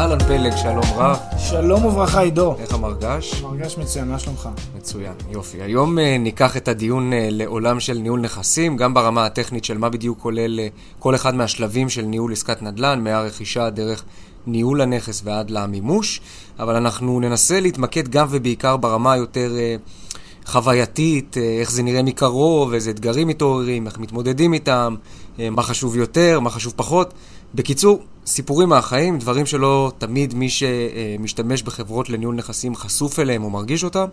אהלן פלג, שלום רב. שלום וברכה, עידו. איך המרגש? מרגש מצוין, מה שלומך? מצוין, יופי. היום אה, ניקח את הדיון אה, לעולם של ניהול נכסים, גם ברמה הטכנית של מה בדיוק כולל אה, כל אחד מהשלבים של ניהול עסקת נדל"ן, מהרכישה דרך ניהול הנכס ועד למימוש, אבל אנחנו ננסה להתמקד גם ובעיקר ברמה היותר uh, חווייתית, איך זה נראה מקרוב, איזה אתגרים מתעוררים, איך מתמודדים איתם, מה חשוב יותר, מה חשוב פחות. בקיצור, סיפורים מהחיים, דברים שלא תמיד מי שמשתמש בחברות לניהול נכסים חשוף אליהם או מרגיש אותם,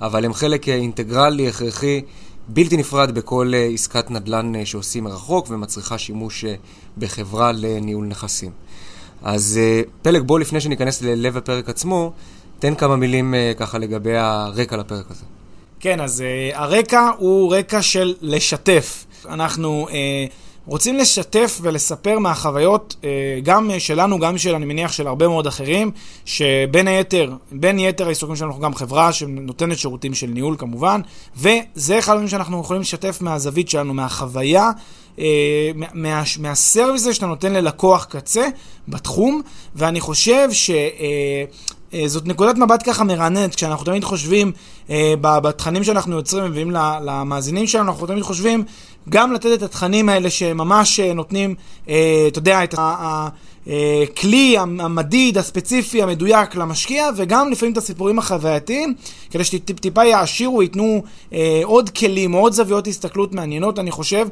אבל הם חלק אינטגרלי, הכרחי, בלתי נפרד בכל עסקת נדל"ן שעושים מרחוק ומצריכה שימוש בחברה לניהול נכסים. אז פלג, בוא לפני שניכנס ללב הפרק עצמו, תן כמה מילים ככה לגבי הרקע לפרק הזה. כן, אז הרקע הוא רקע של לשתף. אנחנו... רוצים לשתף ולספר מהחוויות, אה, גם שלנו, גם של, אני מניח, של הרבה מאוד אחרים, שבין היתר, בין יתר העיסוקים שלנו, אנחנו גם חברה שנותנת שירותים של ניהול כמובן, וזה אחד הדברים שאנחנו יכולים לשתף מהזווית שלנו, מהחוויה, מה, מהסרוויס הזה שאתה נותן ללקוח קצה בתחום, ואני חושב ש... אה, זאת נקודת מבט ככה מרעננת, כשאנחנו תמיד חושבים, בתכנים שאנחנו יוצרים ומביאים למאזינים שלנו, אנחנו תמיד חושבים גם לתת את התכנים האלה שממש אה, נותנים, אה, אתה יודע, את הכלי המדיד, הספציפי, המדויק למשקיע, וגם לפעמים את הסיפורים החווייתיים, כדי שטיפה יעשירו, ייתנו אה, עוד כלים, עוד זוויות הסתכלות מעניינות, אני חושב,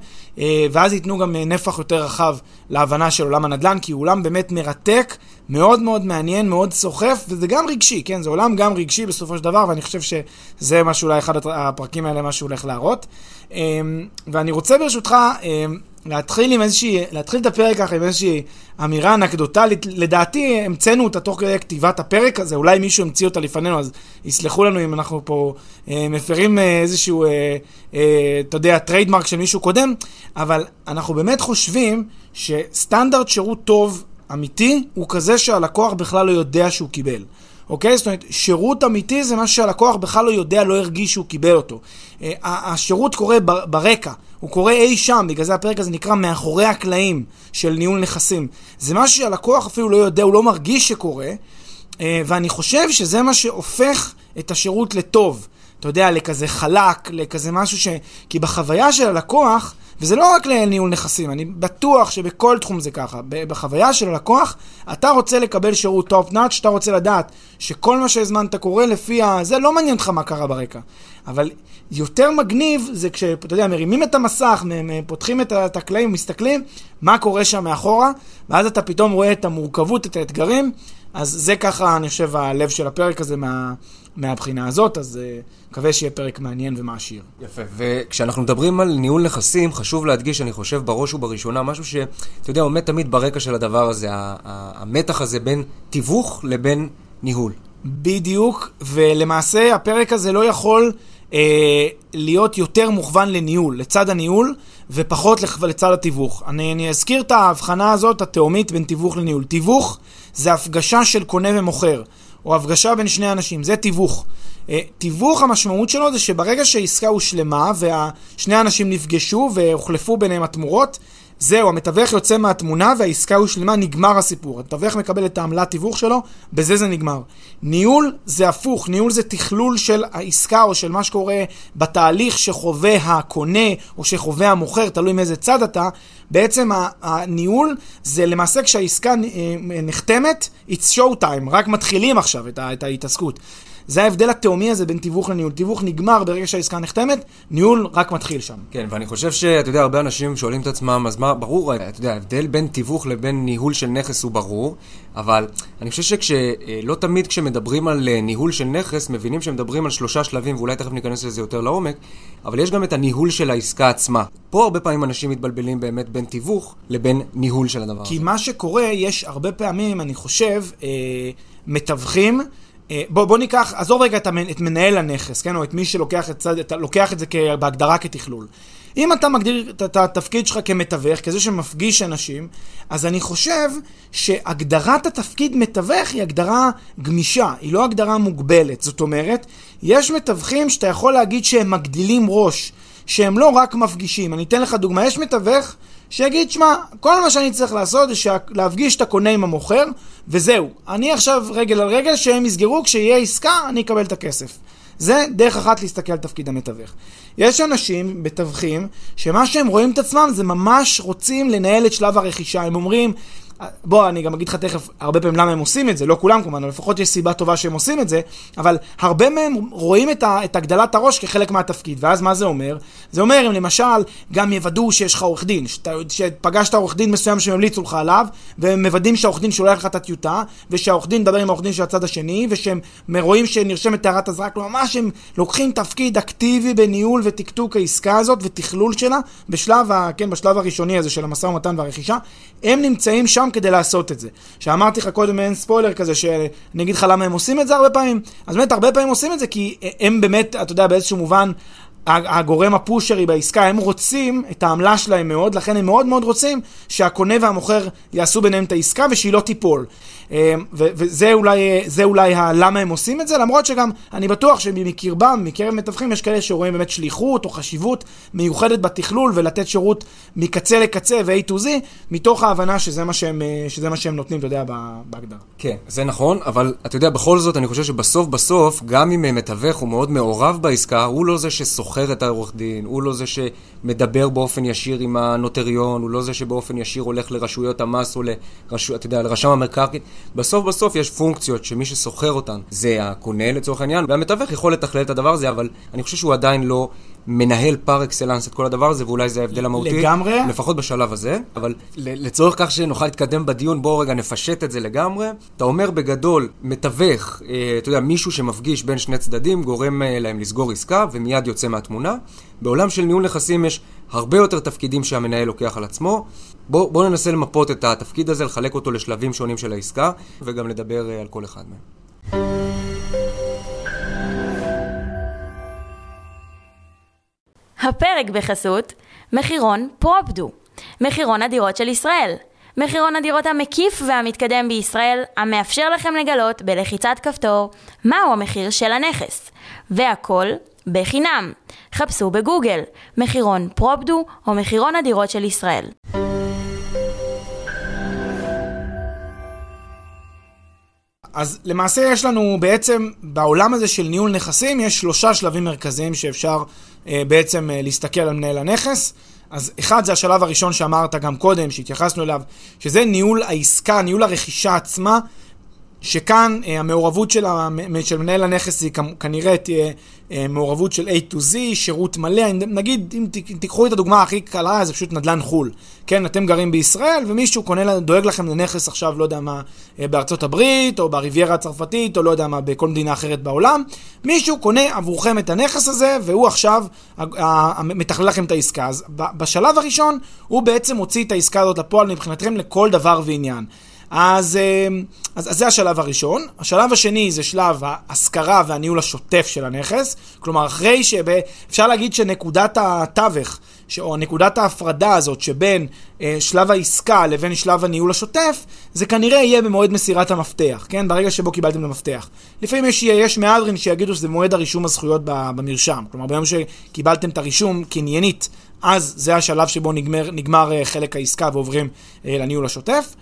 ואז ייתנו גם נפח יותר רחב להבנה של עולם הנדל"ן, כי הוא עולם באמת מרתק, מאוד מאוד מעניין, מאוד סוחף, וזה גם רגשי, כן? זה עולם גם רגשי בסופו של דבר, ואני חושב שזה מה שאולי אחד הפרקים האלה, מה שהוא הולך להראות. אמ, ואני רוצה ברשותך אמ, להתחיל עם איזושהי, להתחיל את הפרק ככה עם איזושהי אמירה אנקדוטלית. לדעתי המצאנו אותה תוך כדי כתיבת הפרק הזה, אולי מישהו המציא אותה לפנינו, אז יסלחו לנו אם אנחנו פה אה, מפרים אה, איזשהו, אה, אה, אתה יודע, trademark של מישהו קודם, אבל אנחנו באמת חושבים שסטנדרט שירות טוב, אמיתי, הוא כזה שהלקוח בכלל לא יודע שהוא קיבל. אוקיי? זאת אומרת, שירות אמיתי זה משהו שהלקוח בכלל לא יודע, לא הרגיש שהוא קיבל אותו. אה, השירות קורה ברקע, הוא קורה אי שם, בגלל זה הפרק הזה נקרא מאחורי הקלעים של ניהול נכסים. זה משהו שהלקוח אפילו לא יודע, הוא לא מרגיש שקורה, אה, ואני חושב שזה מה שהופך את השירות לטוב. אתה יודע, לכזה חלק, לכזה משהו ש... כי בחוויה של הלקוח, וזה לא רק לניהול נכסים, אני בטוח שבכל תחום זה ככה. בחוויה של הלקוח, אתה רוצה לקבל שירות top notch, אתה רוצה לדעת שכל מה שהזמנת קורה לפי ה... זה לא מעניין אותך מה קרה ברקע. אבל יותר מגניב זה כשאתה יודע, מרימים את המסך, פותחים את הקלעים, מסתכלים, מה קורה שם מאחורה, ואז אתה פתאום רואה את המורכבות, את האתגרים. אז זה ככה, אני חושב, הלב של הפרק הזה מה, מהבחינה הזאת, אז uh, מקווה שיהיה פרק מעניין ומעשיר. יפה, וכשאנחנו מדברים על ניהול נכסים, חשוב להדגיש, אני חושב, בראש ובראשונה, משהו שאתה יודע, עומד תמיד ברקע של הדבר הזה, המתח הזה בין תיווך לבין ניהול. בדיוק, ולמעשה הפרק הזה לא יכול אה, להיות יותר מוכוון לניהול, לצד הניהול, ופחות לצד התיווך. אני, אני אזכיר את ההבחנה הזאת, התאומית בין תיווך לניהול. תיווך זה הפגשה של קונה ומוכר, או הפגשה בין שני אנשים, זה תיווך. Uh, תיווך המשמעות שלו זה שברגע שהעסקה הושלמה ושני האנשים נפגשו והוחלפו ביניהם התמורות, זהו, המתווך יוצא מהתמונה והעסקה הושלמה, נגמר הסיפור. המתווך מקבל את העמלת תיווך שלו, בזה זה נגמר. ניהול זה הפוך, ניהול זה תכלול של העסקה או של מה שקורה בתהליך שחווה הקונה או שחווה המוכר, תלוי מאיזה צד אתה. בעצם הניהול זה למעשה כשהעסקה אה, נחתמת, it's show time, רק מתחילים עכשיו את ההתעסקות. זה ההבדל התהומי הזה בין תיווך לניהול. תיווך נגמר ברגע שהעסקה נחתמת, ניהול רק מתחיל שם. כן, ואני חושב שאתה יודע, הרבה אנשים שואלים את עצמם, אז מה, ברור, אתה יודע, ההבדל בין תיווך לבין ניהול של נכס הוא ברור, אבל אני חושב שלא תמיד כשמדברים על אה, ניהול של נכס, מבינים שמדברים על שלושה שלבים, ואולי תכף ניכנס לזה יותר לעומק, אבל יש גם את הניהול של העסקה עצמה. פה הרבה פעמים אנשים מתבלבלים באמת בין תיווך לבין ניהול של הדבר כי הזה. כי מה שקורה, יש הרבה פעמים, אני חושב, אה, מתווכים, אה, בוא, בוא ניקח, עזוב רגע את, המנ, את מנהל הנכס, כן? או את מי שלוקח את, את, לוקח את זה בהגדרה כתכלול. אם אתה מגדיר את התפקיד שלך כמתווך, כזה שמפגיש אנשים, אז אני חושב שהגדרת התפקיד מתווך היא הגדרה גמישה, היא לא הגדרה מוגבלת. זאת אומרת, יש מתווכים שאתה יכול להגיד שהם מגדילים ראש, שהם לא רק מפגישים. אני אתן לך דוגמה, יש מתווך שיגיד, שמע, כל מה שאני צריך לעשות זה להפגיש את הקונה עם המוכר, וזהו. אני עכשיו רגל על רגל, שהם יסגרו, כשיהיה עסקה, אני אקבל את הכסף. זה דרך אחת להסתכל על תפקיד המתווך. יש אנשים, מתווכים, שמה שהם רואים את עצמם זה ממש רוצים לנהל את שלב הרכישה. הם אומרים, בוא, אני גם אגיד לך תכף הרבה פעמים למה הם עושים את זה, לא כולם כמובן, לפחות יש סיבה טובה שהם עושים את זה, אבל הרבה מהם רואים את, ה, את הגדלת הראש כחלק מהתפקיד, ואז מה זה אומר? זה אומר, אם למשל, גם יוודאו שיש לך עורך דין, שפגשת עורך דין מסוים שממליצו לך עליו, והם מוודאים שהעורך דין שולח לך את הטיוטה, ושהעורך דין מדבר עם העורך דין של הצד השני, ושהם רואים שנרשמת הערת אזהרה, כלומר, ממש הם לוקחים תפקיד אקטיבי בניהול ותקתוק העסקה הזאת, ותכלול שלה, בשלב, ה, כן, בשלב הראשוני הזה של המשא ומתן והרכישה, הם נמצאים שם כדי לעשות את זה. שאמרתי לך קודם אין ספוילר כזה, שאני אגיד לך למה הם עושים את זה הרבה פעמים, אז באמת הרבה פעמים עושים את זה כי הם באמת, אתה יודע, באיזשהו מובן, הגורם הפושרי בעסקה, הם רוצים את העמלה שלהם מאוד, לכן הם מאוד מאוד רוצים שהקונה והמוכר יעשו ביניהם את העסקה ושהיא לא תיפול. אמ, וזה אולי, אולי למה הם עושים את זה, למרות שגם אני בטוח שמקרבם, מקרב מתווכים, יש כאלה שרואים באמת שליחות או חשיבות מיוחדת בתכלול ולתת שירות מקצה לקצה ו-A to Z, מתוך ההבנה שזה מה שהם, שזה מה שהם נותנים, אתה יודע, בהגדרה. כן, זה נכון, אבל אתה יודע, בכל זאת, אני חושב שבסוף בסוף, גם אם מתווך הוא מאוד מעורב בעסקה, הוא לא זה שסוחר את העורך דין, הוא לא זה שמדבר באופן ישיר עם הנוטריון, הוא לא זה שבאופן ישיר הולך לרשויות המס או לרש... אתה יודע, לרשם המקרקעין. בסוף בסוף יש פונקציות שמי ששוכר אותן זה הקונה לצורך העניין, והמתווך יכול לתכלל את הדבר הזה, אבל אני חושב שהוא עדיין לא מנהל פר אקסלנס את כל הדבר הזה, ואולי זה ההבדל המהותי. לגמרי. לפחות בשלב הזה. אבל לצורך כך שנוכל להתקדם בדיון, בואו רגע נפשט את זה לגמרי. אתה אומר בגדול, מתווך, אה, אתה יודע, מישהו שמפגיש בין שני צדדים, גורם אה, להם לסגור עסקה, ומיד יוצא מהתמונה. בעולם של ניהול נכסים יש הרבה יותר תפקידים שהמנהל לוקח על עצמו. בואו בוא ננסה למפות את התפקיד הזה, לחלק אותו לשלבים שונים של העסקה, וגם לדבר אה, על כל אחד מהם. הפרק בחסות מחירון פרופדו, מחירון הדירות של ישראל. מחירון הדירות המקיף והמתקדם בישראל, המאפשר לכם לגלות בלחיצת כפתור מהו המחיר של הנכס. והכל בחינם. חפשו בגוגל מחירון פרופדו או מחירון הדירות של ישראל. אז למעשה יש לנו בעצם, בעולם הזה של ניהול נכסים, יש שלושה שלבים מרכזיים שאפשר אה, בעצם אה, להסתכל על מנהל הנכס. אז אחד זה השלב הראשון שאמרת גם קודם, שהתייחסנו אליו, שזה ניהול העסקה, ניהול הרכישה עצמה, שכאן אה, המעורבות של, של מנהל הנכס היא כנראה תהיה אה, מעורבות של A to Z, שירות מלא, נגיד, אם תיקחו את הדוגמה הכי קלה, זה פשוט נדל"ן חו"ל. כן, אתם גרים בישראל, ומישהו קונה, דואג לכם לנכס עכשיו, לא יודע מה, אה, בארצות הברית, או בריביירה הצרפתית, או לא יודע מה, בכל מדינה אחרת בעולם. מישהו קונה עבורכם את הנכס הזה, והוא עכשיו מתכלל לכם את העסקה. אז בשלב הראשון, הוא בעצם הוציא את העסקה הזאת לפועל מבחינתכם לכל דבר ועניין. אז, אמ, אז, אז זה השלב הראשון. השלב השני זה שלב ההשכרה והניהול השוטף של הנכס. כלומר, אחרי שאפשר להגיד שנקודת התווך, או נקודת ההפרדה הזאת שבין אה, שלב העסקה לבין שלב הניהול השוטף, זה כנראה יהיה במועד מסירת המפתח, כן? ברגע שבו קיבלתם את המפתח. לפעמים יש, יש מהדרין שיגידו שזה מועד הרישום הזכויות במרשם. כלומר, ביום שקיבלתם את הרישום קניינית, אז זה השלב שבו נגמר, נגמר אה, חלק העסקה ועוברים אה, לניהול השוטף.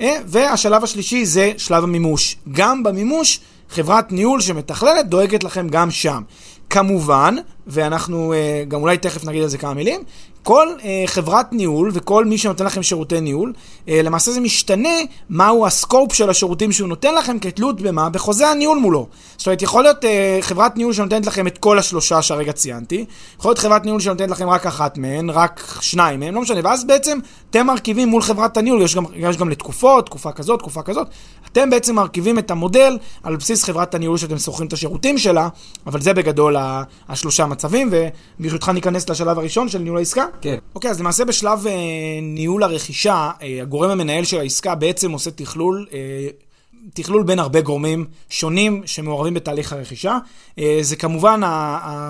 אה, והשלב השלישי זה שלב המימוש. גם במימוש, חברת ניהול שמתכללת דואגת לכם גם שם. כמובן, ואנחנו גם אולי תכף נגיד על זה כמה מילים, כל אה, חברת ניהול וכל מי שנותן לכם שירותי ניהול, אה, למעשה זה משתנה מהו הסקופ של השירותים שהוא נותן לכם כתלות במה? בחוזה הניהול מולו. זאת אומרת, יכול להיות אה, חברת ניהול שנותנת לכם את כל השלושה שהרגע ציינתי, יכול להיות חברת ניהול שנותנת לכם רק אחת מהן, רק שניים מהן, לא משנה, ואז בעצם אתם מרכיבים מול חברת הניהול, יש גם, יש גם לתקופות, תקופה כזאת, תקופה כזאת, אתם בעצם מרכיבים את המודל על בסיס חברת הניהול שאתם שוכרים את השירותים שלה, אבל זה בגדול השלושה מצבים, וברשותך ניכנס לשלב הראשון של ניהול העסקה. כן. אוקיי, אז למעשה בשלב אה, ניהול הרכישה, אה, הגורם המנהל של העסקה בעצם עושה תכלול. אה, תכלול בין הרבה גורמים שונים שמעורבים בתהליך הרכישה. אה, זה כמובן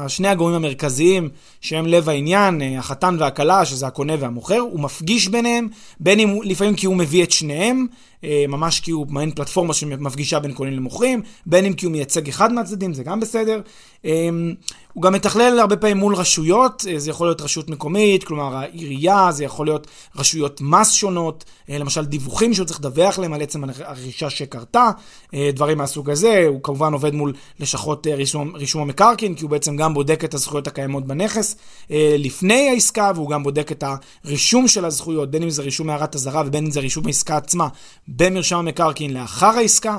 שני הגורמים המרכזיים שהם לב העניין, אה, החתן והכלה, שזה הקונה והמוכר, הוא מפגיש ביניהם, בין אם לפעמים כי הוא מביא את שניהם, ממש כי הוא מעין פלטפורמה שמפגישה בין קונים למוכרים, בין אם כי הוא מייצג אחד מהצדדים, זה גם בסדר. הוא גם מתכלל הרבה פעמים מול רשויות, זה יכול להיות רשות מקומית, כלומר העירייה, זה יכול להיות רשויות מס שונות, למשל דיווחים שהוא צריך לדווח להם על עצם הרכישה שקרתה, דברים מהסוג הזה, הוא כמובן עובד מול לשכות רישום, רישום המקרקעין, כי הוא בעצם גם בודק את הזכויות הקיימות בנכס לפני העסקה, והוא גם בודק את הרישום של הזכויות, בין אם זה רישום הערת אזהרה ובין אם זה רישום העסקה עצמה במרשם המקרקעין לאחר העסקה,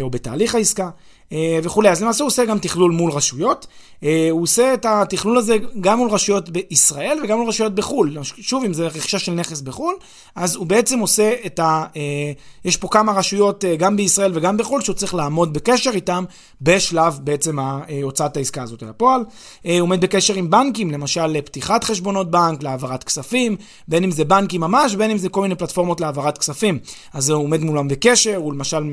או בתהליך העסקה. אה, וכולי. אז למעשה הוא עושה גם תכלול מול רשויות. אה, הוא עושה את התכלול הזה גם מול רשויות בישראל וגם מול רשויות בחו"ל. שוב, אם זה רכישה של נכס בחו"ל, אז הוא בעצם עושה את ה... אה, יש פה כמה רשויות, גם בישראל וגם בחו"ל, שהוא צריך לעמוד בקשר איתם בשלב בעצם הוצאת העסקה הזאת אל הפועל. הוא עומד בקשר עם בנקים, למשל לפתיחת חשבונות בנק, להעברת כספים, בין אם זה בנקים ממש, בין אם זה כל מיני פלטפורמות להעברת כספים. אז הוא עומד מולם בקשר, הוא למשל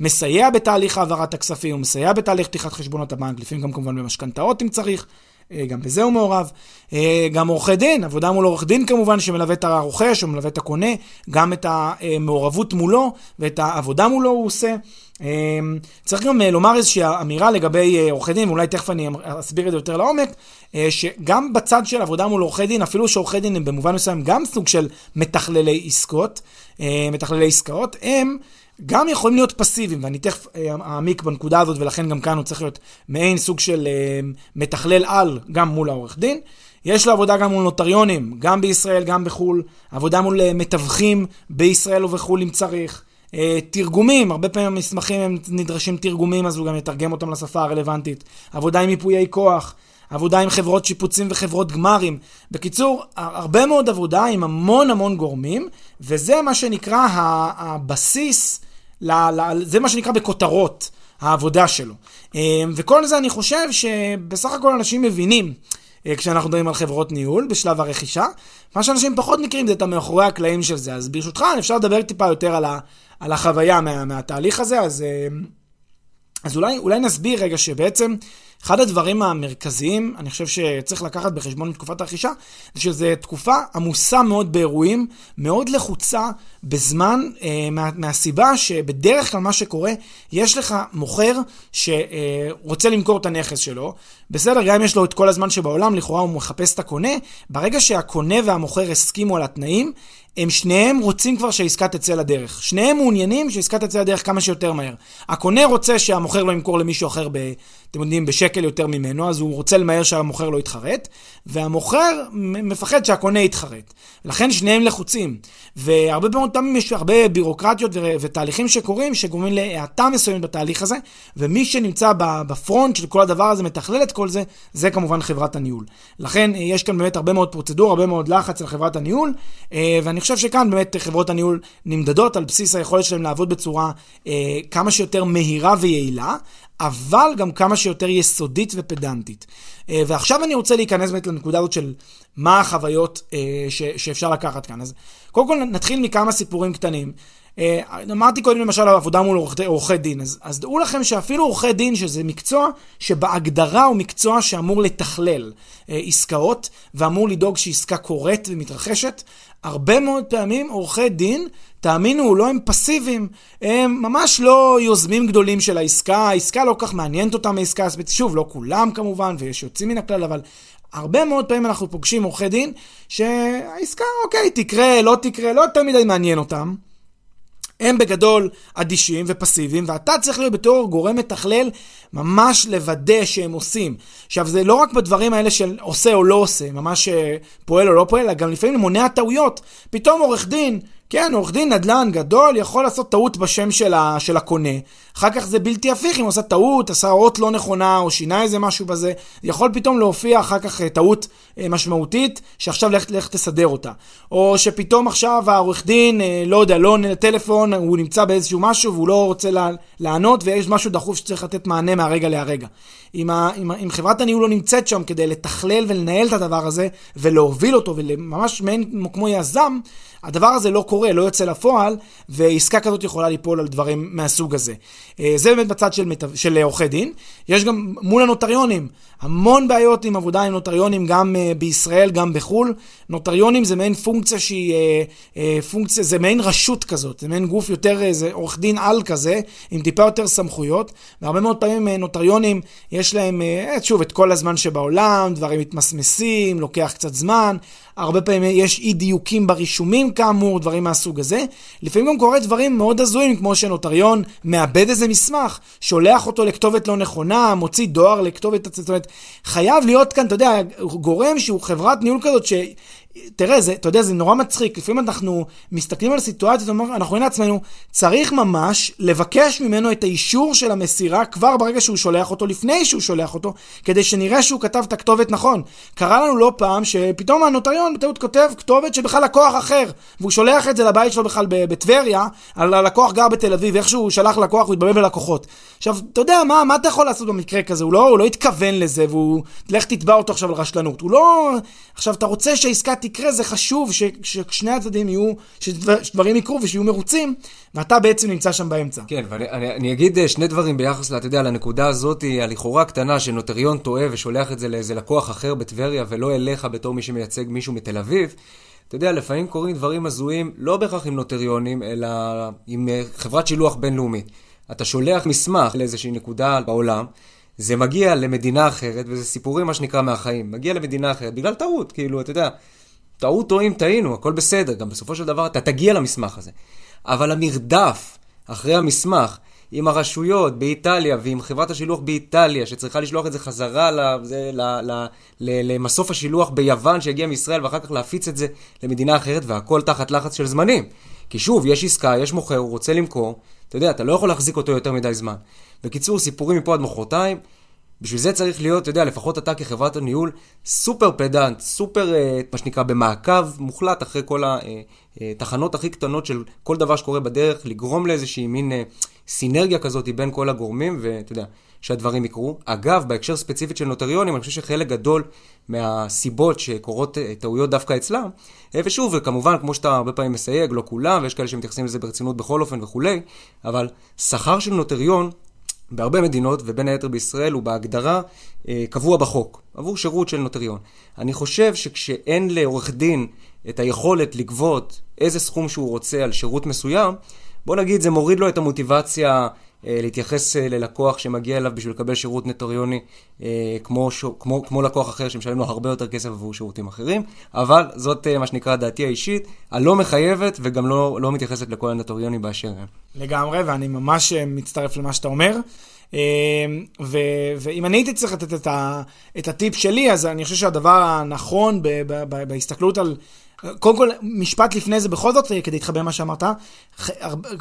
מסייע בתהליך העברת הכספים, הוא מסייע בתהליך פתיחת חשבונות הבנק, לפעמים גם כמובן במשכנתאות אם צריך. אה, גם בזה הוא מעורב. אה, גם עורכי דין, עבודה מול עורך דין כמובן, שמלווה את הרוכש או מלווה את הקונה, גם את המעורבות מולו ואת העבודה מולו הוא עושה. אה, צריך גם לומר איזושהי אמירה לגבי עורכי דין, ואולי תכף אני אסביר את זה יותר לעומק, שגם בצד של עבודה מול עורכי דין, אפילו שעורכי דין הם במובן מסוים גם סוג של מתכללי עסקות, מתכללי עסקאות, הם גם יכולים להיות פסיביים, ואני תכף אה, אעמיק בנקודה הזאת, ולכן גם כאן הוא צריך להיות מעין סוג של אה, מתכלל על, גם מול העורך דין. יש לו עבודה גם מול נוטריונים, גם בישראל, גם בחו"ל, עבודה מול אה, מתווכים בישראל ובחו"ל אם צריך. תרגומים, הרבה פעמים המסמכים הם נדרשים תרגומים, אז הוא גם יתרגם אותם לשפה הרלוונטית. עבודה עם ייפויי כוח, עבודה עם חברות שיפוצים וחברות גמרים. בקיצור, הרבה מאוד עבודה עם המון המון גורמים, וזה מה שנקרא הבסיס ל, ל, זה מה שנקרא בכותרות העבודה שלו. אה, וכל זה אני חושב שבסך הכל אנשים מבינים. אה, כשאנחנו מדברים על חברות ניהול בשלב הרכישה. מה שאנשים פחות מכירים זה את המאחורי הקלעים של זה. אז ברשותך, אפשר לדבר טיפה יותר על, ה, על החוויה מה, מהתהליך הזה. אז, אה, אז אולי, אולי נסביר רגע שבעצם אחד הדברים המרכזיים, אני חושב שצריך לקחת בחשבון מתקופת הרכישה, זה שזו תקופה עמוסה מאוד באירועים, מאוד לחוצה בזמן, אה, מה, מהסיבה שבדרך כלל מה שקורה, יש לך מוכר שרוצה למכור את הנכס שלו, בסדר, גם אם יש לו את כל הזמן שבעולם, לכאורה הוא מחפש את הקונה, ברגע שהקונה והמוכר הסכימו על התנאים, הם שניהם רוצים כבר שהעסקה תצא לדרך. שניהם מעוניינים שהעסקה תצא לדרך כמה שיותר מהר. הקונה רוצה שהמוכר לא ימכור למישהו אחר, אתם יודעים, בשקל יותר ממנו, אז הוא רוצה למהר שהמוכר לא יתחרט, והמוכר מפחד שהקונה יתחרט. לכן שניהם לחוצים. והרבה מאוד פעמים יש הרבה בירוקרטיות ותהליכים שקורים, שגורמים להאטה מסוימת בתהליך הזה, ומי שנמצא בפרונט של כל הדבר הזה, מתכלל את כל זה, זה כמובן חברת הניהול. לכן יש כאן באמת הרבה מאוד פרוצדור, הרבה מאוד לחץ על חברת הניהול, אה, ואני חושב שכאן באמת חברות הניהול נמדדות על בסיס היכולת שלהם לעבוד בצורה אה, כמה שיותר מהירה ויעילה, אבל גם כמה שיותר יסודית ופדנטית. אה, ועכשיו אני רוצה להיכנס באמת לנקודה הזאת של מה החוויות אה, ש, שאפשר לקחת כאן. אז קודם כל נתחיל מכמה סיפורים קטנים. אה, אמרתי קודם למשל על עבודה מול עורכי דין, אז, אז דעו לכם שאפילו עורכי דין, שזה מקצוע שבהגדרה הוא מקצוע שאמור לתכלל עסקאות, ואמור לדאוג שעסקה קורית ומתרחשת, הרבה מאוד פעמים עורכי דין, תאמינו, לא הם פסיביים, הם ממש לא יוזמים גדולים של העסקה, העסקה לא כך מעניינת אותם העסקה הספציפית, שוב, לא כולם כמובן, ויש יוצאים מן הכלל, אבל הרבה מאוד פעמים אנחנו פוגשים עורכי דין, שהעסקה, אוקיי, תקרה, לא תקרה, לא יותר מדי מעניין אותם. הם בגדול אדישים ופסיביים, ואתה צריך להיות בתור גורם מתכלל, ממש לוודא שהם עושים. עכשיו, זה לא רק בדברים האלה של עושה או לא עושה, ממש אה, פועל או לא פועל, אלא גם לפעמים מונע טעויות. פתאום עורך דין, כן, עורך דין נדל"ן גדול יכול לעשות טעות בשם של, ה, של הקונה. אחר כך זה בלתי הפיך אם הוא עושה טעות, עשה אות לא נכונה או שינה איזה משהו בזה. יכול פתאום להופיע אחר כך אה, טעות אה, משמעותית, שעכשיו לך, לך תסדר אותה. או שפתאום עכשיו העורך דין, אה, לא יודע, לא עונה לטלפון, הוא נמצא באיזשהו משהו והוא לא רוצה לענות ויש משהו דחוף שצריך לתת מענה מהרגע להרגע. אם, ה, אם, אם חברת הניהול לא נמצאת שם כדי לתכלל ולנהל את הדבר הזה ולהוביל אותו וממש מעין כמו יזם, הדבר הזה לא קורה, לא יוצא לפועל, ועסקה כזאת יכולה ליפול על דברים מהסוג הזה. אה, זה באמת בצד של, עורכי דין. יש גם מול הנוטריונים, המון בעיות עם עבודה עם נוטריונים, גם uh, בישראל, גם בחו"ל. נוטריונים זה מעין פונקציה שהיא, uh, פונקציה, זה מעין רשות כזאת, זה מעין גוף יותר, זה עורך דין על כזה, עם טיפה יותר סמכויות. והרבה מאוד פעמים נוטריונים, יש להם, uh, שוב, את כל הזמן שבעולם, דברים מתמסמסים, לוקח קצת זמן. הרבה פעמים יש אי דיוקים ברישומים כאמור, דברים מהסוג הזה. לפעמים גם קורה דברים מאוד הזויים, כמו שנוטריון מאבד איזה מסמך, שולח אותו לכתובת לא נכונה, מוציא דואר לכתובת, זאת אומרת, חייב להיות כאן, אתה יודע, גורם שהוא חברת ניהול כזאת, ש... תראה, זה, אתה יודע, זה נורא מצחיק. לפעמים אנחנו מסתכלים על סיטואציות, אנחנו רואים לעצמנו, צריך ממש לבקש ממנו את האישור של המסירה כבר ברגע שהוא שולח אותו, לפני שהוא שולח אותו, כדי שנראה שהוא כתב את הכתובת נכון. קרה לנו לא פעם שפתאום הנוטריון בטעות כותב כתובת שבכלל לקוח אחר, והוא שולח את זה לבית שלו בכלל בטבריה, על הלקוח גר בתל אביב, איכשהו הוא שלח לקוח, הוא התבלבל בלקוחות. עכשיו, אתה יודע, מה, מה אתה יכול לעשות במקרה כזה? הוא לא, הוא לא התכוון לזה, והוא, לך תתבע אותו עכשיו על רשלנות. הוא לא... עכשיו, אתה רוצה שהעסקה תקרה, זה חשוב ש, ששני הצדדים יהיו, שדברים יקרו ושיהיו מרוצים, ואתה בעצם נמצא שם באמצע. כן, ואני אני, אני אגיד אה, שני דברים ביחס, אתה יודע, לנקודה הזאת, הלכאורה הקטנה, שנוטריון טועה ושולח את זה לאיזה לקוח אחר בטבריה, ולא אליך בתור מי שמייצג מישהו מתל אביב. אתה יודע, לפעמים קורים דברים הזויים, לא בהכרח עם נוטריונים, אלא עם אה, חברת שילוח בינלאומית. אתה שולח מסמך לאיזושהי נקודה בעולם, זה מגיע למדינה אחרת, וזה סיפורים, מה שנקרא, מהחיים. מגיע למדינה אחרת, בגלל טעות, כאילו, אתה יודע, טעות טועים, טעינו, הכל בסדר, גם בסופו של דבר אתה תגיע למסמך הזה. אבל המרדף אחרי המסמך, עם הרשויות באיטליה ועם חברת השילוח באיטליה, שצריכה לשלוח את זה חזרה לזה, ל, ל, ל, למסוף השילוח ביוון שיגיע מישראל, ואחר כך להפיץ את זה למדינה אחרת, והכל תחת לחץ של זמנים. כי שוב, יש עסקה, יש מוכר, הוא רוצה למכור, אתה יודע, אתה לא יכול להחזיק אותו יותר מדי זמן. בקיצור, סיפורים מפה עד מחרתיים. בשביל זה צריך להיות, אתה יודע, לפחות אתה כחברת הניהול, סופר פדנט, סופר, אה, מה שנקרא, במעקב מוחלט אחרי כל התחנות אה, הכי קטנות של כל דבר שקורה בדרך, לגרום לאיזושהי מין אה, סינרגיה כזאת בין כל הגורמים, ואתה יודע, שהדברים יקרו. אגב, בהקשר ספציפית של נוטריונים, אני חושב שחלק גדול מהסיבות שקורות טעויות דווקא אצלם, ושוב, וכמובן, כמו שאתה הרבה פעמים מסייג, לא כולם, ויש כאלה שמתייחסים לזה ברצינות בכל אופן וכולי, אבל שכר של נוטריון בהרבה מדינות, ובין היתר בישראל, הוא בהגדרה אה, קבוע בחוק, עבור שירות של נוטריון. אני חושב שכשאין לעורך דין את היכולת לגבות איזה סכום שהוא רוצה על שירות מסוים, בוא נגיד זה מוריד לו את המוטיבציה להתייחס אה, ללקוח שמגיע אליו בשביל לקבל שירות נוטריוני אה, כמו. כמו, כמו לקוח אחר שמשלם לו הרבה יותר כסף עבור שירותים אחרים, אבל זאת אה, מה שנקרא דעתי האישית, הלא מחייבת וגם לא, לא מתייחסת לכל הנוטריונים באשר הם. לגמרי, ואני ממש אה, מצטרף למה שאתה אומר. אה, ו, ואם אני הייתי צריך לתת את, ה, את הטיפ שלי, אז אני חושב שהדבר הנכון ב, ב, ב, בהסתכלות על קודם כל, משפט לפני זה בכל זאת, כדי להתחבר למה שאמרת,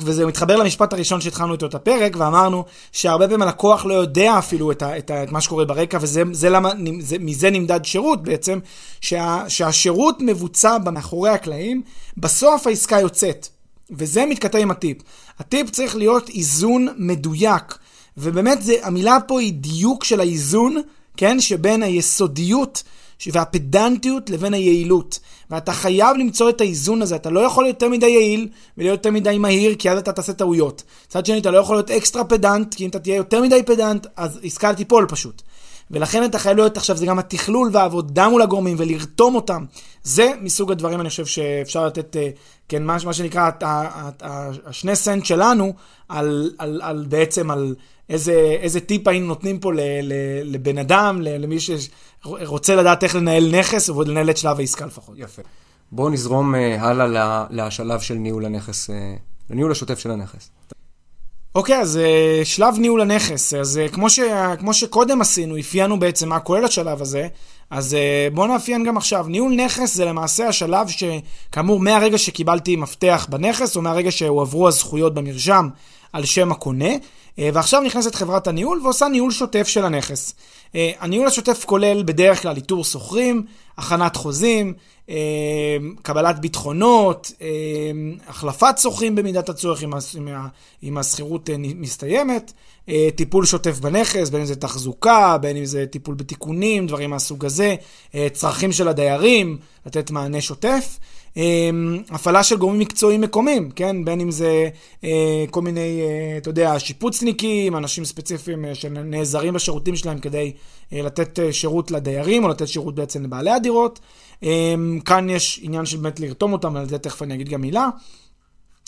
וזה מתחבר למשפט הראשון שהתחלנו איתו את הפרק, ואמרנו שהרבה פעמים הלקוח לא יודע אפילו את, ה, את, ה, את מה שקורה ברקע, וזה למה, זה, מזה נמדד שירות בעצם, שה, שהשירות מבוצע מאחורי הקלעים, בסוף העסקה יוצאת. וזה מתכתב עם הטיפ. הטיפ צריך להיות איזון מדויק, ובאמת זה, המילה פה היא דיוק של האיזון, כן, שבין היסודיות והפדנטיות לבין היעילות. ואתה חייב למצוא את האיזון הזה, אתה לא יכול להיות יותר מדי יעיל ולהיות יותר מדי מהיר, כי אז אתה תעשה טעויות. מצד שני, אתה לא יכול להיות אקסטרה פדנט, כי אם אתה תהיה יותר מדי פדנט, אז עסקה תיפול פשוט. ולכן אתה חייב להיות עכשיו, זה גם התכלול והעבודה מול הגורמים ולרתום אותם. זה מסוג הדברים, אני חושב שאפשר לתת, אה, כן, מה, מה שנקרא, השני סנט שלנו, על, על, על בעצם על איזה, איזה טיפ היינו נותנים פה ל, ל, לבן אדם, למי שרוצה לדעת איך לנהל נכס, ולנהל את שלב העסקה לפחות. יפה. בואו נזרום uh, הלאה לשלב של ניהול הנכס uh, לניהול השוטף של הנכס. אוקיי, אז uh, שלב ניהול הנכס. אז uh, כמו, ש, כמו שקודם עשינו, אפיינו בעצם מה כולל השלב הזה, אז uh, בואו נאפיין גם עכשיו. ניהול נכס זה למעשה השלב שכאמור, מהרגע שקיבלתי מפתח בנכס, או מהרגע שהועברו הזכויות במרשם על שם הקונה, uh, ועכשיו נכנסת חברת הניהול ועושה ניהול שוטף של הנכס. Uh, הניהול השוטף כולל בדרך כלל איתור שוכרים, הכנת חוזים, אמ, קבלת ביטחונות, החלפת שוכרים במידת הצורך אם השכירות אה, מסתיימת, אה, טיפול שוטף בנכס, בין אם זה תחזוקה, בין אם זה טיפול בתיקונים, דברים מהסוג הזה, אה, צרכים של הדיירים, לתת מענה שוטף. אמ, הפעלה של גורמים מקצועיים מקומיים, כן? בין אם זה כל מיני, אתה יודע, שיפוצניקים, אנשים ספציפיים שנעזרים בשירותים שלהם כדי לתת שירות לדיירים, או לתת שירות בעצם לבעלי הדירות. אמ, כאן יש עניין של באמת לרתום אותם, על זה תכף אני אגיד גם מילה.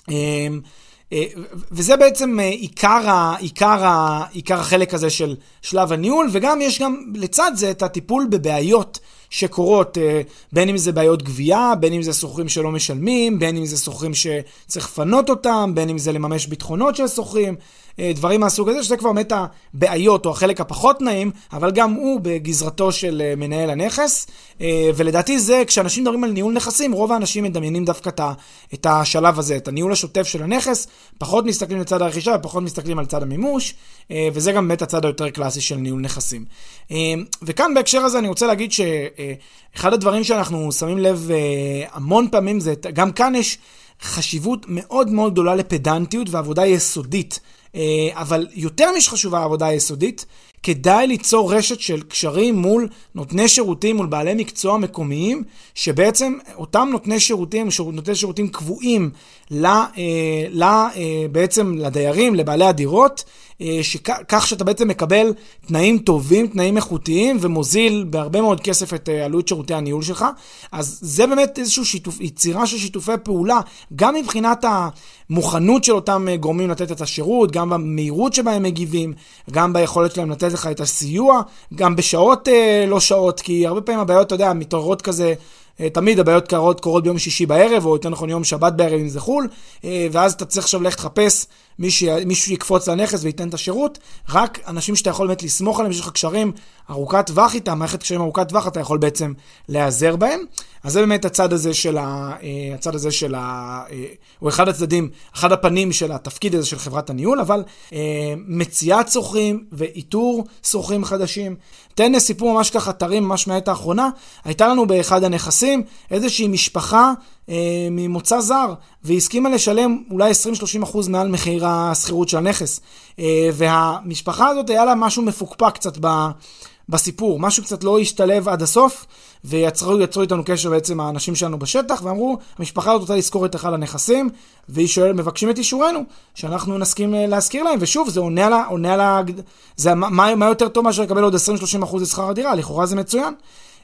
אמ, אה, וזה בעצם אה, עיקר, עיקר, עיקר החלק הזה של שלב הניהול, וגם יש גם לצד זה את הטיפול בבעיות שקורות, אה, בין אם זה בעיות גבייה, בין אם זה שוכרים שלא משלמים, בין אם זה שוכרים שצריך לפנות אותם, בין אם זה לממש ביטחונות של שוכרים, דברים מהסוג הזה, שזה כבר באמת הבעיות או החלק הפחות נעים, אבל גם הוא בגזרתו של אה, מנהל הנכס. ולדעתי זה, כשאנשים מדברים על ניהול נכסים, רוב האנשים מדמיינים דווקא את השלב הזה, את הניהול השוטף של הנכס, פחות מסתכלים לצד הרכישה ופחות מסתכלים על צד המימוש, וזה גם באמת הצד היותר קלאסי של ניהול נכסים. וכאן בהקשר הזה אני רוצה להגיד ש... אחד הדברים שאנחנו שמים לב אה, המון פעמים זה, גם כאן יש חשיבות מאוד מאוד גדולה לפדנטיות ועבודה יסודית. אה, אבל יותר משחשובה העבודה היסודית, כדאי ליצור רשת של קשרים מול נותני שירותים, מול בעלי מקצוע מקומיים, שבעצם אותם נותני שירותים, נותני שירותים קבועים ל, אה, ל, בעצם לדיירים, לבעלי הדירות, אה, כך שאתה בעצם מקבל תנאים טובים, תנאים איכותיים, ומוזיל בהרבה מאוד כסף את אה, עלות שירותי הניהול שלך. אז זה באמת איזושהי שיתוף, יצירה של שיתופי פעולה, גם מבחינת המוכנות של אותם אה, גורמים לתת את השירות, גם במהירות שבה הם מגיבים, גם ביכולת שלהם לתת לך את הסיוע, גם בשעות לא שעות, כי הרבה פעמים הבעיות, אתה יודע, מתעוררות כזה. תמיד הבעיות קרות, קורות ביום שישי בערב, או יותר נכון יום שבת בערב אם זה חו"ל, ואז אתה צריך עכשיו ללכת לחפש מישהו יקפוץ לנכס וייתן את השירות, רק אנשים שאתה יכול באמת לסמוך עליהם, שיש לך קשרים ארוכת טווח איתם, מערכת קשרים ארוכת טווח, אתה יכול בעצם להיעזר בהם. אז זה באמת הצד הזה של ה... אה, הצד הזה של ה... אה, הוא אחד הצדדים, אחד הפנים של התפקיד הזה של חברת הניהול, אבל אה, מציאת שוכרים ואיתור שוכרים חדשים. תן סיפור ממש ככה טרי, ממש מהעת האחרונה. הייתה לנו באחד הנכסים איזושהי משפחה אה, ממוצא זר, והיא הסכימה לשלם אולי 20-30% מעל מחיר השכירות של הנכס. אה, והמשפחה הזאת היה לה משהו מפוקפק קצת ב... בסיפור, משהו קצת לא השתלב עד הסוף, ויצרו יצרו איתנו קשר בעצם האנשים שלנו בשטח, ואמרו, המשפחה הזאת רוצה לשכור את אחד הנכסים, והיא שואלת, מבקשים את אישורנו, שאנחנו נסכים אה, להשכיר להם, ושוב, זה עונה על ה... עונה על ה... זה, מה, מה יותר טוב מאשר לקבל עוד 20-30% לשכר הדירה, לכאורה זה מצוין.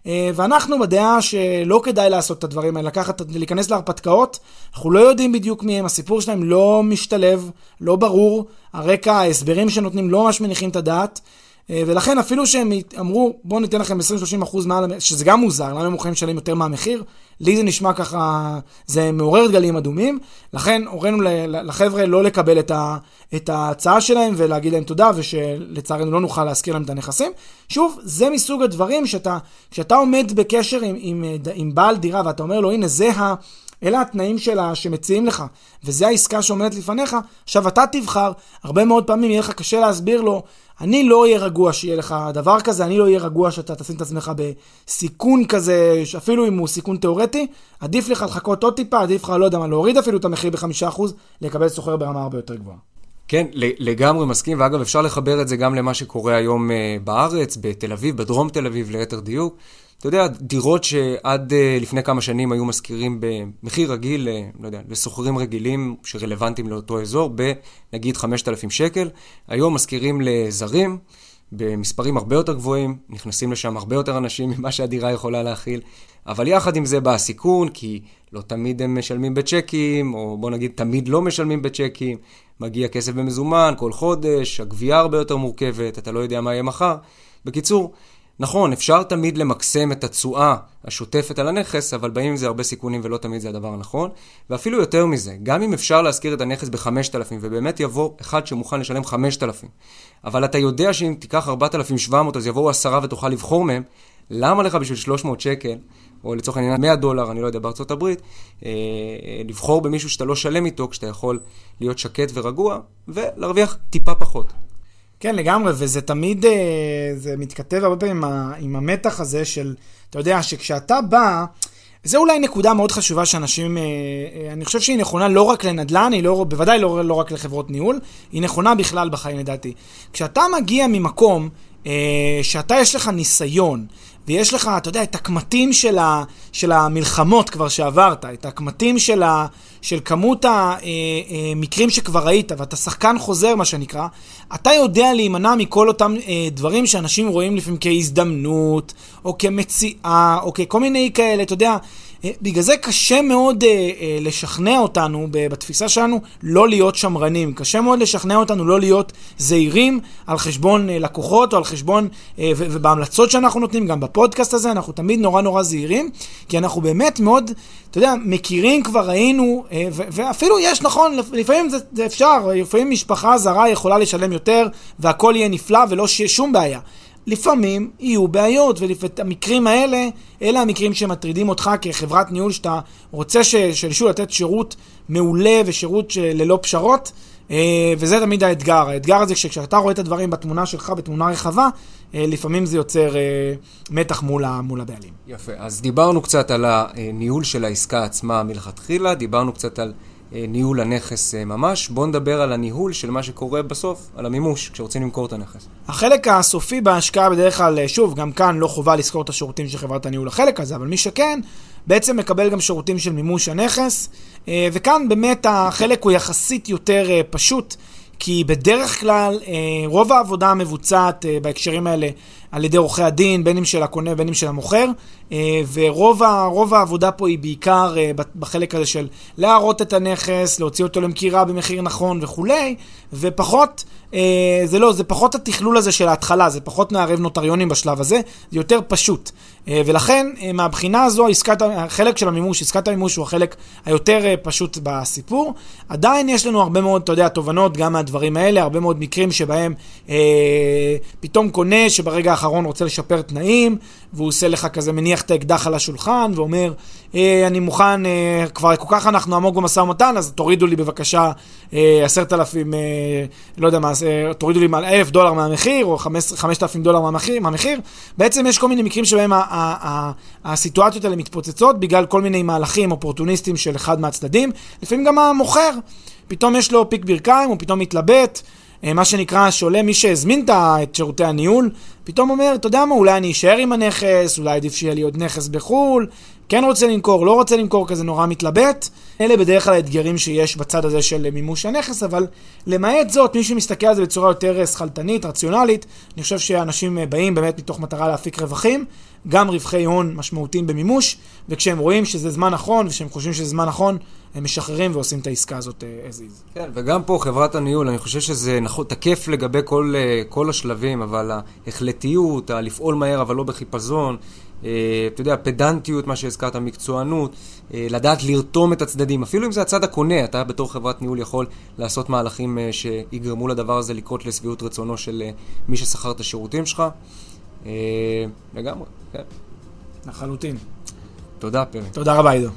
אה, ואנחנו בדעה שלא כדאי לעשות את הדברים האלה, לקחת, להיכנס להרפתקאות. אנחנו לא יודעים בדיוק מי הם, הסיפור שלהם לא משתלב, לא ברור, הרקע, ההסברים שנותנים לא ממש מניחים את הדעת. אה, ולכן אפילו שהם אמרו, בואו ניתן לכם 20-30% מעל, שזה גם מוזר, למה הם מוכנים לשלם יותר מהמחיר? לי זה נשמע ככה, זה מעורר דגלים אדומים. לכן הורינו לחבר'ה לא לקבל את, ה, את ההצעה שלהם ולהגיד להם תודה, ושלצערנו לא נוכל להזכיר להם את הנכסים. שוב, זה מסוג הדברים שאתה, כשאתה עומד בקשר עם, עם, עם בעל דירה ואתה אומר לו, הנה זה ה... אלה התנאים שלה שמציעים לך, וזה העסקה שעומדת לפניך, עכשיו אתה תבחר, הרבה מאוד פעמים יהיה לך קשה להסביר לו, אני לא אהיה רגוע שיהיה לך דבר כזה, אני לא אהיה רגוע שאתה תשים את עצמך בסיכון כזה, אפילו אם הוא סיכון תיאורטי, עדיף לך לחכות עוד טיפה, עדיף לך, לא יודע מה, להוריד אפילו את המחיר בחמישה אחוז, לקבל סוחר ברמה הרבה יותר גבוהה. כן, לגמרי מסכים, ואגב, אפשר לחבר את זה גם למה שקורה היום אה, בארץ, בתל אביב, בדרום תל אביב ליתר דיוק. אתה יודע, דירות שעד uh, לפני כמה שנים היו משכירים במחיר רגיל, uh, לא יודע, לסוחרים רגילים שרלוונטיים לאותו אזור, בנגיד 5,000 שקל, היום משכירים לזרים במספרים הרבה יותר גבוהים, נכנסים לשם הרבה יותר אנשים ממה שהדירה יכולה להכיל, אבל יחד עם זה בא הסיכון, כי לא תמיד הם משלמים בצ'קים, או בוא נגיד תמיד לא משלמים בצ'קים, מגיע כסף במזומן כל חודש, הגבייה הרבה יותר מורכבת, אתה לא יודע מה יהיה מחר. בקיצור, נכון, אפשר תמיד למקסם את התשואה השוטפת על הנכס, אבל באים עם זה הרבה סיכונים ולא תמיד זה הדבר הנכון. ואפילו יותר מזה, גם אם אפשר להשכיר את הנכס ב-5,000, ובאמת יבוא אחד שמוכן לשלם 5,000, אבל אתה יודע שאם תיקח 4,700 אז יבואו עשרה ותוכל לבחור מהם, למה לך בשביל 300 שקל, או לצורך העניין 100 דולר, אני לא יודע, בארצות הברית, אה, אה, לבחור במישהו שאתה לא שלם איתו, כשאתה יכול להיות שקט ורגוע, ולהרוויח טיפה פחות. כן, לגמרי, וזה תמיד, אה, זה מתכתב הרבה פעמים עם, המתח הזה של, אתה יודע, שכשאתה בא, זה אולי נקודה מאוד חשובה שאנשים, אה, אה, אני חושב שהיא נכונה לא רק לנדל"ן, היא לא, בוודאי לא, לא רק לחברות ניהול, היא נכונה בכלל בחיים לדעתי. כשאתה מגיע ממקום שאתה יש לך ניסיון, ויש לך, אתה יודע, את הקמטים של, ה, של המלחמות כבר שעברת, את הקמטים של, ה, של כמות המקרים שכבר ראית, ואתה שחקן חוזר, מה שנקרא, אתה יודע להימנע מכל אותם אה, דברים שאנשים רואים לפעמים כהזדמנות, או כמציאה, או ככל מיני כאלה, אתה יודע, אה, בגלל זה קשה מאוד אה, אה, לשכנע אותנו בתפיסה שלנו לא להיות שמרנים. קשה מאוד לשכנע אותנו לא להיות זהירים על חשבון אה, לקוחות או על חשבון, אה, ובהמלצות שאנחנו נותנים, גם בפודקאסט הזה, אנחנו תמיד נורא נורא זהירים, כי אנחנו באמת מאוד, אתה יודע, מכירים, כבר ראינו, אה, ואפילו יש, נכון, לפעמים זה, זה אפשר, לפעמים משפחה זרה יכולה לשלם יותר, והכל יהיה נפלא ולא שום בעיה. לפעמים יהיו בעיות, והמקרים האלה, אלה המקרים שמטרידים אותך כחברת ניהול, שאתה רוצה שילשו לתת שירות מעולה ושירות ללא פשרות, אה, וזה תמיד האתגר. האתגר הזה, כשאתה רואה את הדברים בתמונה שלך, בתמונה רחבה, אה, לפעמים זה יוצר אה, מתח מול, מול הבעלים. יפה, אז דיברנו קצת על הניהול של העסקה עצמה מלכתחילה, דיברנו קצת על... אה, ניהול הנכס אה, ממש. בואו נדבר על הניהול של מה שקורה בסוף, על המימוש, כשרוצים למכור את הנכס. החלק הסופי בהשקעה בדרך כלל, אה, שוב, גם כאן לא חובה לזכור את השירותים של חברת הניהול החלק הזה, אבל מי שכן, בעצם מקבל גם שירותים של מימוש הנכס, וכאן באמת החלק הוא יחסית יותר פשוט. כי בדרך כלל רוב העבודה המבוצעת בהקשרים האלה על ידי עורכי הדין, בין אם של הקונה ובין אם של המוכר, אה, ורוב העבודה פה היא בעיקר אה, בחלק הזה של להראות את הנכס, להוציא אותו למכירה במחיר נכון וכולי, ופחות, אה, זה לא, זה פחות התכלול הזה של ההתחלה, זה פחות מערב נוטריונים בשלב הזה, זה יותר פשוט. ולכן, מהבחינה הזו, עסקת, החלק של המימוש, עסקת המימוש הוא החלק היותר פשוט בסיפור. עדיין יש לנו הרבה מאוד, אתה יודע, תובנות גם מהדברים האלה, הרבה מאוד מקרים שבהם אה, פתאום קונה שברגע האחרון רוצה לשפר תנאים, והוא עושה לך כזה, מניח את האקדח על השולחן, ואומר, אה, אני מוכן, אה, כבר כל כך אנחנו עמוק במשא ומתן, אז תורידו לי בבקשה אה, עשרת אלפים, אה, לא יודע מה, אה, תורידו לי אלף דולר מהמחיר, או חמשת אלפים דולר מהמחיר, מהמחיר. בעצם יש כל מיני מקרים שבהם הסיטואציות האלה מתפוצצות בגלל כל מיני מהלכים אופורטוניסטיים של אחד מהצדדים. לפעמים גם המוכר, פתאום יש לו פיק ברכיים, הוא פתאום מתלבט. אה, מה שנקרא, שעולה מי שהזמין את שירותי הניהול, פתאום אומר, אתה יודע מה, אולי אני אשאר עם הנכס, אולי עדיף שיהיה לי עוד נכס בחו"ל, כן רוצה למכור, לא רוצה למכור, כזה נורא מתלבט. אלה בדרך כלל האתגרים שיש בצד הזה של מימוש הנכס, אבל למעט זאת, מי שמסתכל על זה בצורה יותר שכלתנית, רציונלית, אני חושב שאנשים באים באמת מתוך מטרה להפיק רווחים, גם רווחי הון משמעותיים במימוש, וכשהם רואים שזה זמן נכון, ושהם חושבים שזה זמן נכון, הם משחררים ועושים את העסקה הזאת uh, as is. כן, וגם פה חברת הניהול, אני חושב שזה נכון, תקף לגבי כל, uh, כל השלבים, אבל ההחלטיות, הלפעול מהר אבל לא בחיפזון, uh, אתה יודע, פדנטיות, מה שהזכרת, מקצוענות, uh, לדעת לרתום את הצדדים, אפילו אם זה הצד הקונה, אתה בתור חברת ניהול יכול לעשות מהלכים שיגרמו לדבר הזה לקרות לשביעות רצונו של מי ששכר את השירותים שלך. לגמרי, כן. לחלוטין. תודה, פרי. תודה רבה, עידו.